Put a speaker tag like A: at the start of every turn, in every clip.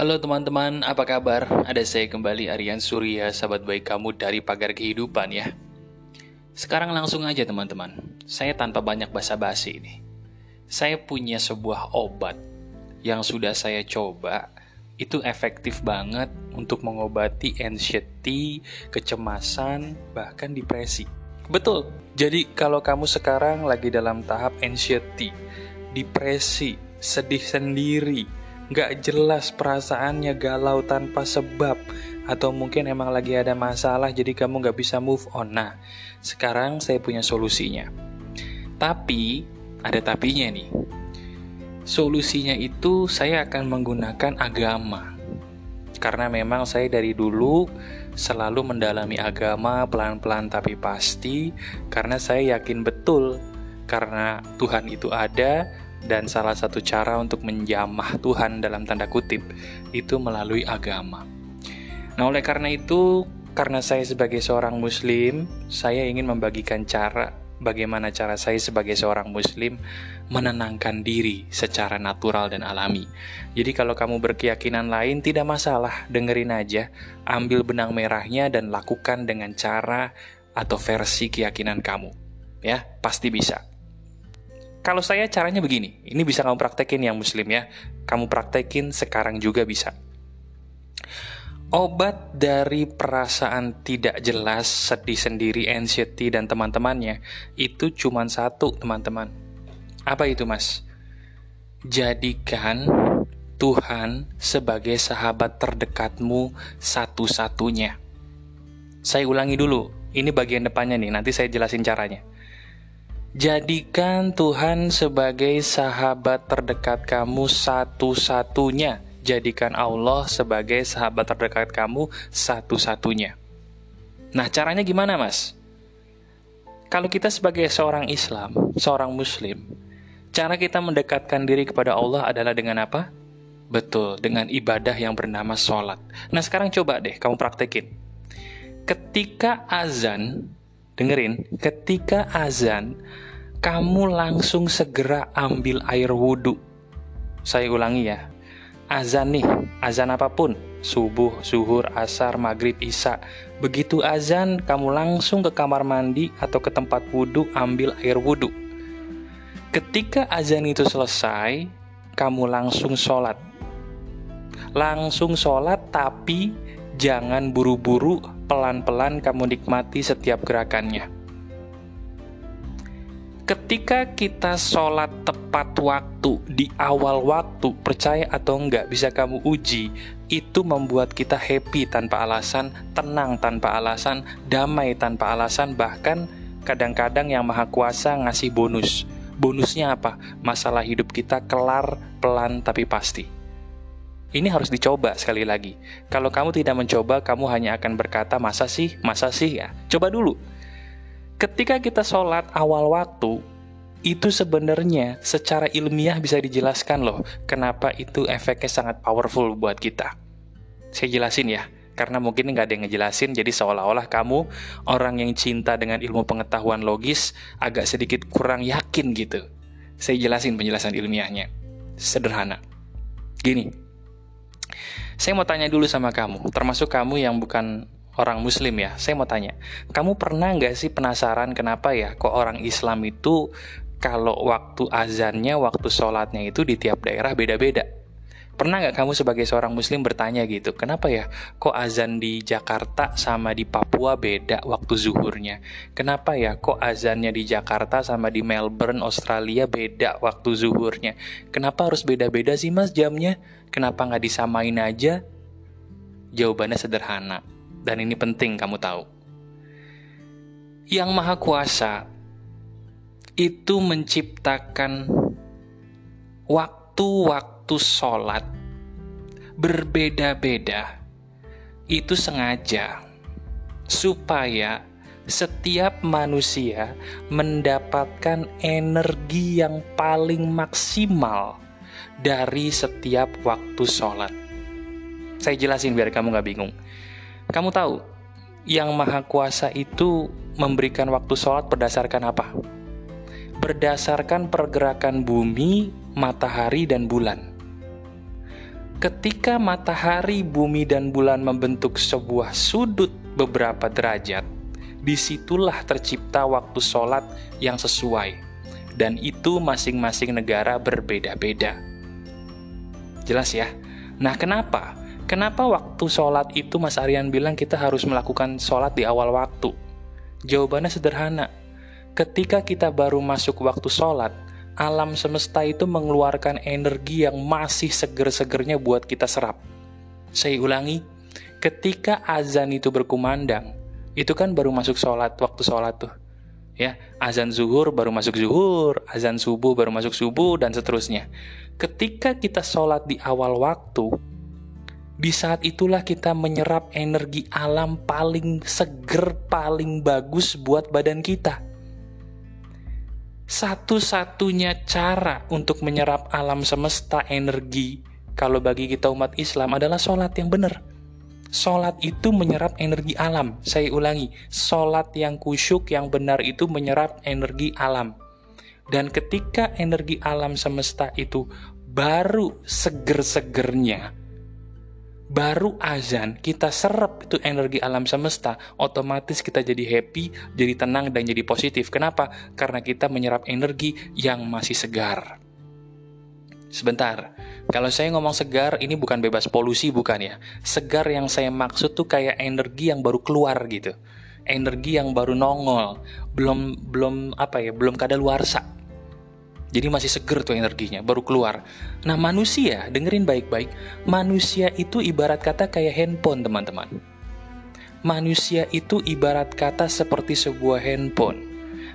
A: Halo teman-teman, apa kabar? Ada saya kembali Aryan Surya, sahabat baik kamu dari pagar kehidupan ya. Sekarang langsung aja teman-teman, saya tanpa banyak basa-basi ini. Saya punya sebuah obat yang sudah saya coba, itu efektif banget untuk mengobati anxiety, kecemasan, bahkan depresi. Betul, jadi kalau kamu sekarang lagi dalam tahap anxiety, depresi, sedih sendiri, gak jelas perasaannya galau tanpa sebab atau mungkin emang lagi ada masalah jadi kamu gak bisa move on. Nah, sekarang saya punya solusinya. Tapi, ada tapinya nih. Solusinya itu saya akan menggunakan agama. Karena memang saya dari dulu selalu mendalami agama pelan-pelan tapi pasti karena saya yakin betul karena Tuhan itu ada dan salah satu cara untuk menjamah Tuhan dalam tanda kutip itu melalui agama. Nah, oleh karena itu, karena saya sebagai seorang muslim, saya ingin membagikan cara bagaimana cara saya sebagai seorang muslim menenangkan diri secara natural dan alami. Jadi kalau kamu berkeyakinan lain tidak masalah, dengerin aja, ambil benang merahnya dan lakukan dengan cara atau versi keyakinan kamu. Ya, pasti bisa. Kalau saya caranya begini, ini bisa kamu praktekin yang muslim ya. Kamu praktekin sekarang juga bisa. Obat dari perasaan tidak jelas, sedih sendiri, anxiety, dan teman-temannya itu cuma satu, teman-teman. Apa itu, Mas? Jadikan Tuhan sebagai sahabat terdekatmu satu-satunya. Saya ulangi dulu, ini bagian depannya nih, nanti saya jelasin caranya. Jadikan Tuhan sebagai sahabat terdekat kamu satu-satunya. Jadikan Allah sebagai sahabat terdekat kamu satu-satunya. Nah, caranya gimana, Mas? Kalau kita sebagai seorang Islam, seorang Muslim, cara kita mendekatkan diri kepada Allah adalah dengan apa? Betul, dengan ibadah yang bernama sholat. Nah, sekarang coba deh kamu praktekin. Ketika azan, dengerin, ketika azan, kamu langsung segera ambil air wudhu. Saya ulangi ya, azan nih, azan apa pun, subuh, zuhur, asar, maghrib, isya. Begitu azan, kamu langsung ke kamar mandi atau ke tempat wudhu ambil air wudhu. Ketika azan itu selesai, kamu langsung sholat. Langsung sholat tapi jangan buru-buru, pelan-pelan kamu nikmati setiap gerakannya. Ketika kita sholat tepat waktu di awal waktu, percaya atau enggak, bisa kamu uji, itu membuat kita happy tanpa alasan, tenang tanpa alasan, damai tanpa alasan, bahkan kadang-kadang yang maha kuasa ngasih bonus. Bonusnya apa? Masalah hidup kita kelar, pelan, tapi pasti. Ini harus dicoba sekali lagi. Kalau kamu tidak mencoba, kamu hanya akan berkata, "Masa sih? Masa sih ya?" Coba dulu. Ketika kita sholat awal waktu, itu sebenarnya secara ilmiah bisa dijelaskan loh, kenapa itu efeknya sangat powerful buat kita. Saya jelasin ya, karena mungkin nggak ada yang ngejelasin, jadi seolah-olah kamu orang yang cinta dengan ilmu pengetahuan logis agak sedikit kurang yakin gitu. Saya jelasin penjelasan ilmiahnya. Sederhana. Gini, saya mau tanya dulu sama kamu, termasuk kamu yang bukan orang muslim ya, saya mau tanya, kamu pernah nggak sih penasaran kenapa ya kok orang Islam itu kalau waktu azannya, waktu sholatnya itu di tiap daerah beda-beda? Pernah nggak kamu sebagai seorang muslim bertanya gitu, kenapa ya kok azan di Jakarta sama di Papua beda waktu zuhurnya? Kenapa ya kok azannya di Jakarta sama di Melbourne, Australia beda waktu zuhurnya? Kenapa harus beda-beda sih mas jamnya? Kenapa nggak disamain aja? Jawabannya sederhana, dan ini penting kamu tahu. Yang Maha Kuasa itu menciptakan waktu-waktu waktu sholat berbeda-beda itu sengaja supaya setiap manusia mendapatkan energi yang paling maksimal dari setiap waktu sholat. Saya jelasin biar kamu gak bingung. Kamu tahu, yang maha kuasa itu memberikan waktu sholat berdasarkan apa? Berdasarkan pergerakan bumi, matahari, dan bulan ketika matahari, bumi, dan bulan membentuk sebuah sudut beberapa derajat, di situlah tercipta waktu sholat yang sesuai. Dan itu masing-masing negara berbeda-beda. Jelas ya? Nah kenapa? Kenapa waktu sholat itu Mas Aryan bilang kita harus melakukan sholat di awal waktu? Jawabannya sederhana. Ketika kita baru masuk waktu sholat, alam semesta itu mengeluarkan energi yang masih seger-segernya buat kita serap. Saya ulangi, ketika azan itu berkumandang, itu kan baru masuk sholat, waktu sholat tuh. Ya, azan zuhur baru masuk zuhur, azan subuh baru masuk subuh, dan seterusnya. Ketika kita sholat di awal waktu, di saat itulah kita menyerap energi alam paling seger, paling bagus buat badan kita. Satu-satunya cara untuk menyerap alam semesta energi, kalau bagi kita umat Islam adalah sholat yang benar. Sholat itu menyerap energi alam. Saya ulangi, sholat yang kusyuk yang benar itu menyerap energi alam. Dan ketika energi alam semesta itu baru seger-segernya, baru azan kita serap itu energi alam semesta, otomatis kita jadi happy, jadi tenang dan jadi positif. Kenapa? Karena kita menyerap energi yang masih segar. Sebentar, kalau saya ngomong segar, ini bukan bebas polusi bukan ya. Segar yang saya maksud tuh kayak energi yang baru keluar gitu. Energi yang baru nongol, belum belum apa ya, belum kadaluarsa jadi masih seger tuh energinya, baru keluar. Nah manusia, dengerin baik-baik, manusia itu ibarat kata kayak handphone teman-teman. Manusia itu ibarat kata seperti sebuah handphone.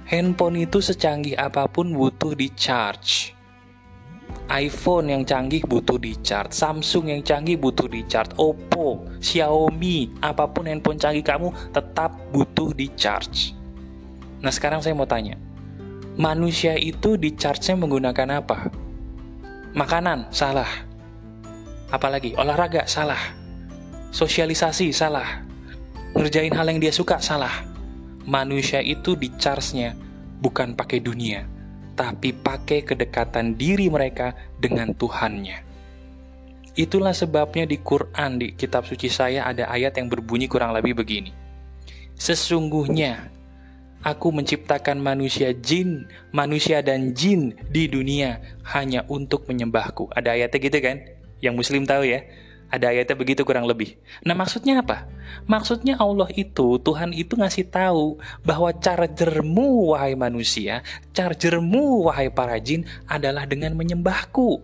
A: Handphone itu secanggih apa pun butuh di charge. iPhone yang canggih butuh di charge, Samsung yang canggih butuh di charge, Oppo, Xiaomi, apa pun handphone canggih kamu tetap butuh di charge. Nah sekarang saya mau tanya, manusia itu di charge-nya menggunakan apa? Makanan, salah. Apalagi olahraga, salah. Sosialisasi, salah. Ngerjain hal yang dia suka, salah. Manusia itu di charge-nya bukan pakai dunia, tapi pakai kedekatan diri mereka dengan Tuhannya. Itulah sebabnya di Quran, di kitab suci saya ada ayat yang berbunyi kurang lebih begini. Sesungguhnya Aku menciptakan manusia jin, manusia dan jin di dunia hanya untuk menyembahku. Ada ayatnya gitu kan? Yang muslim tahu ya. Ada ayatnya begitu kurang lebih. Nah maksudnya apa? Maksudnya Allah itu, Tuhan itu ngasih tahu bahwa chargermu wahai manusia, chargermu wahai para jin adalah dengan menyembahku.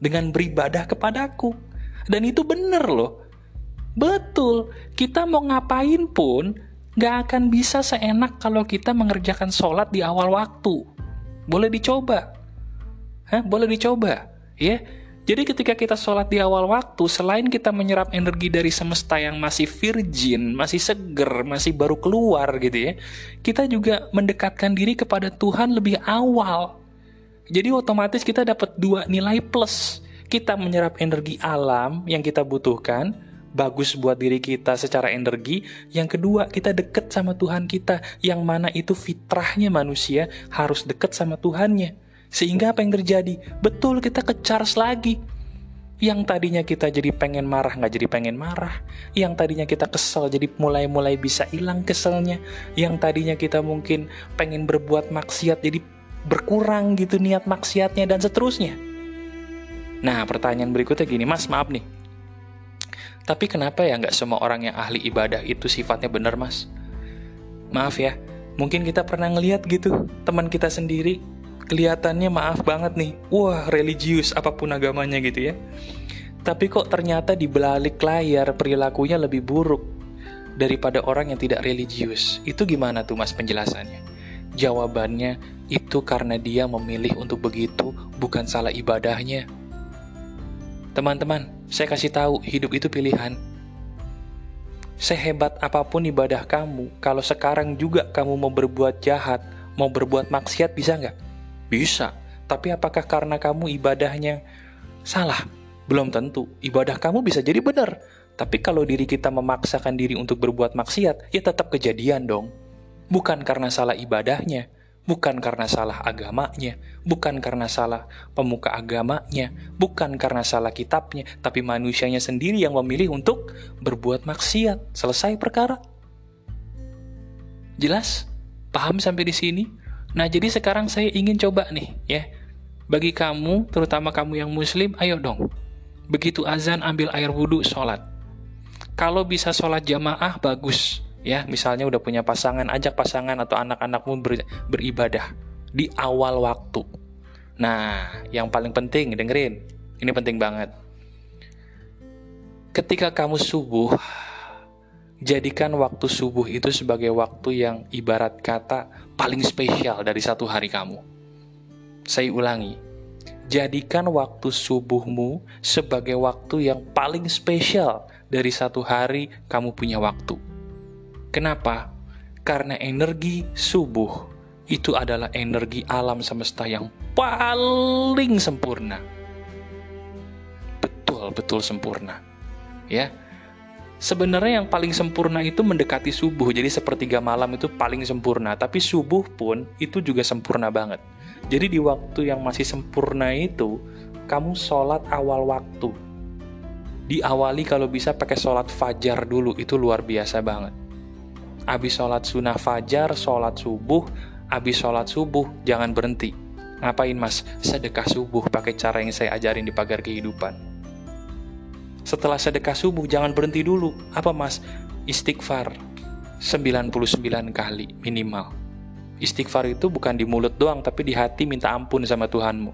A: Dengan beribadah kepadaku. Dan itu bener loh. Betul, kita mau ngapain pun, Gak akan bisa seenak kalau kita mengerjakan sholat di awal waktu. Boleh dicoba. Hah? Boleh dicoba. Ya. Jadi ketika kita sholat di awal waktu, selain kita menyerap energi dari semesta yang masih virgin, masih seger, masih baru keluar gitu ya, kita juga mendekatkan diri kepada Tuhan lebih awal. Jadi otomatis kita dapat dua nilai plus. Kita menyerap energi alam yang kita butuhkan, bagus buat diri kita secara energi. Yang kedua, kita deket sama Tuhan kita, yang mana itu fitrahnya manusia harus deket sama Tuhannya. Sehingga apa yang terjadi? Betul kita ke lagi. Yang tadinya kita jadi pengen marah nggak jadi pengen marah. Yang tadinya kita kesel jadi mulai-mulai bisa hilang keselnya. Yang tadinya kita mungkin pengen berbuat maksiat jadi berkurang gitu niat maksiatnya dan seterusnya. Nah pertanyaan berikutnya gini, mas maaf nih, tapi kenapa ya nggak semua orang yang ahli ibadah itu sifatnya benar, Mas? Maaf ya, mungkin kita pernah ngeliat gitu, teman kita sendiri, kelihatannya maaf banget nih, wah religius apa pun agamanya gitu ya. Tapi kok ternyata di balik layar perilakunya lebih buruk daripada orang yang tidak religius. Itu gimana tuh mas penjelasannya? Jawabannya itu karena dia memilih untuk begitu, bukan salah ibadahnya. Teman-teman, saya kasih tahu, hidup itu pilihan. Sehebat apa pun ibadah kamu, kalau sekarang juga kamu mau berbuat jahat, mau berbuat maksiat, bisa nggak? Bisa. Tapi apakah karena kamu ibadahnya salah? Belum tentu. Ibadah kamu bisa jadi benar. Tapi kalau diri kita memaksakan diri untuk berbuat maksiat, ya tetap kejadian dong. Bukan karena salah ibadahnya, Bukan karena salah agamanya, bukan karena salah pemuka agamanya, bukan karena salah kitabnya, tapi manusianya sendiri yang memilih untuk berbuat maksiat. Selesai perkara. Jelas? Paham sampai di sini? Nah, jadi sekarang saya ingin coba nih, ya. Bagi kamu, terutama kamu yang muslim, ayo dong. Begitu azan, ambil air wudhu, sholat. Kalau bisa sholat jamaah, bagus ya misalnya udah punya pasangan ajak pasangan atau anak-anakmu ber, beribadah di awal waktu. Nah yang paling penting dengerin ini penting banget. Ketika kamu subuh jadikan waktu subuh itu sebagai waktu yang ibarat kata paling spesial dari satu hari kamu. Saya ulangi jadikan waktu subuhmu sebagai waktu yang paling spesial dari satu hari kamu punya waktu Kenapa? Karena energi subuh itu adalah energi alam semesta yang paling sempurna. Betul, betul sempurna. Ya. Sebenarnya yang paling sempurna itu mendekati subuh. Jadi sepertiga malam itu paling sempurna, tapi subuh pun itu juga sempurna banget. Jadi di waktu yang masih sempurna itu, kamu sholat awal waktu. Diawali kalau bisa pakai sholat fajar dulu, itu luar biasa banget Abis sholat sunnah fajar, sholat subuh, abis sholat subuh, jangan berhenti. Ngapain mas? Sedekah subuh pakai cara yang saya ajarin di pagar kehidupan. Setelah sedekah subuh, jangan berhenti dulu. Apa mas? Istighfar. 99 kali minimal. Istighfar itu bukan di mulut doang, tapi di hati minta ampun sama Tuhanmu.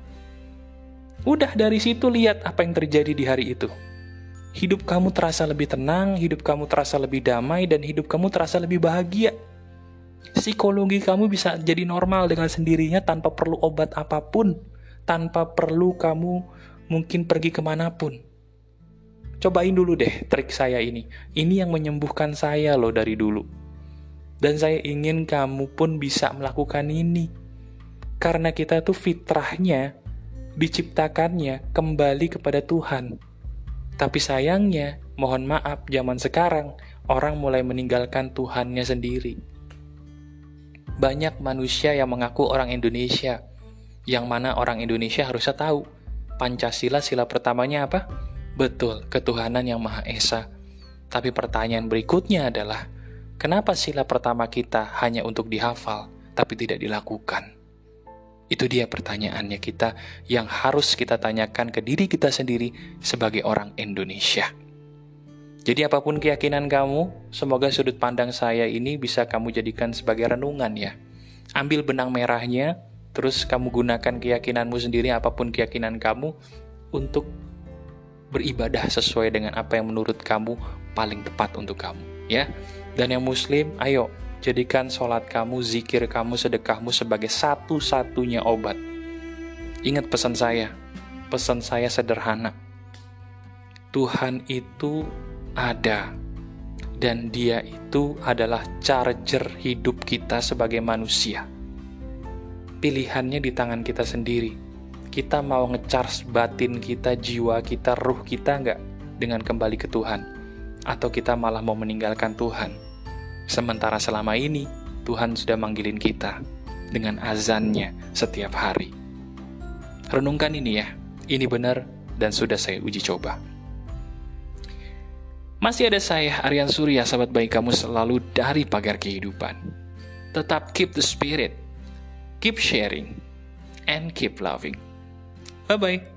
A: Udah dari situ lihat apa yang terjadi di hari itu hidup kamu terasa lebih tenang, hidup kamu terasa lebih damai, dan hidup kamu terasa lebih bahagia. Psikologi kamu bisa jadi normal dengan sendirinya tanpa perlu obat apa pun, tanpa perlu kamu mungkin pergi ke mana pun. Cobain dulu deh trik saya ini. Ini yang menyembuhkan saya loh dari dulu. Dan saya ingin kamu pun bisa melakukan ini. Karena kita tuh fitrahnya, diciptakannya kembali kepada Tuhan tapi sayangnya, mohon maaf, zaman sekarang orang mulai meninggalkan Tuhannya sendiri. Banyak manusia yang mengaku orang Indonesia, yang mana orang Indonesia harusnya tahu Pancasila sila pertamanya apa? Betul, ketuhanan yang Maha Esa. Tapi pertanyaan berikutnya adalah, kenapa sila pertama kita hanya untuk dihafal, tapi tidak dilakukan? Itu dia pertanyaannya kita yang harus kita tanyakan ke diri kita sendiri sebagai orang Indonesia. Jadi apa pun keyakinan kamu, semoga sudut pandang saya ini bisa kamu jadikan sebagai renungan ya. Ambil benang merahnya, terus kamu gunakan keyakinanmu sendiri apa pun keyakinan kamu untuk beribadah sesuai dengan apa yang menurut kamu paling tepat untuk kamu ya. Dan yang muslim, ayo Jadikan sholat kamu, zikir kamu, sedekahmu sebagai satu-satunya obat. Ingat pesan saya, pesan saya sederhana. Tuhan itu ada, dan Dia itu adalah charger hidup kita sebagai manusia. Pilihannya di tangan kita sendiri. Kita mau ngecharge batin kita, jiwa kita, ruh kita nggak dengan kembali ke Tuhan? Atau kita malah mau meninggalkan Tuhan? Sementara selama ini, Tuhan sudah manggilin kita dengan azannya setiap hari. Renungkan ini ya, ini benar dan sudah saya uji coba. Masih ada saya, Aryan Surya, sahabat baik kamu selalu dari pagar kehidupan. Tetap keep the spirit, keep sharing, and keep loving. Bye-bye.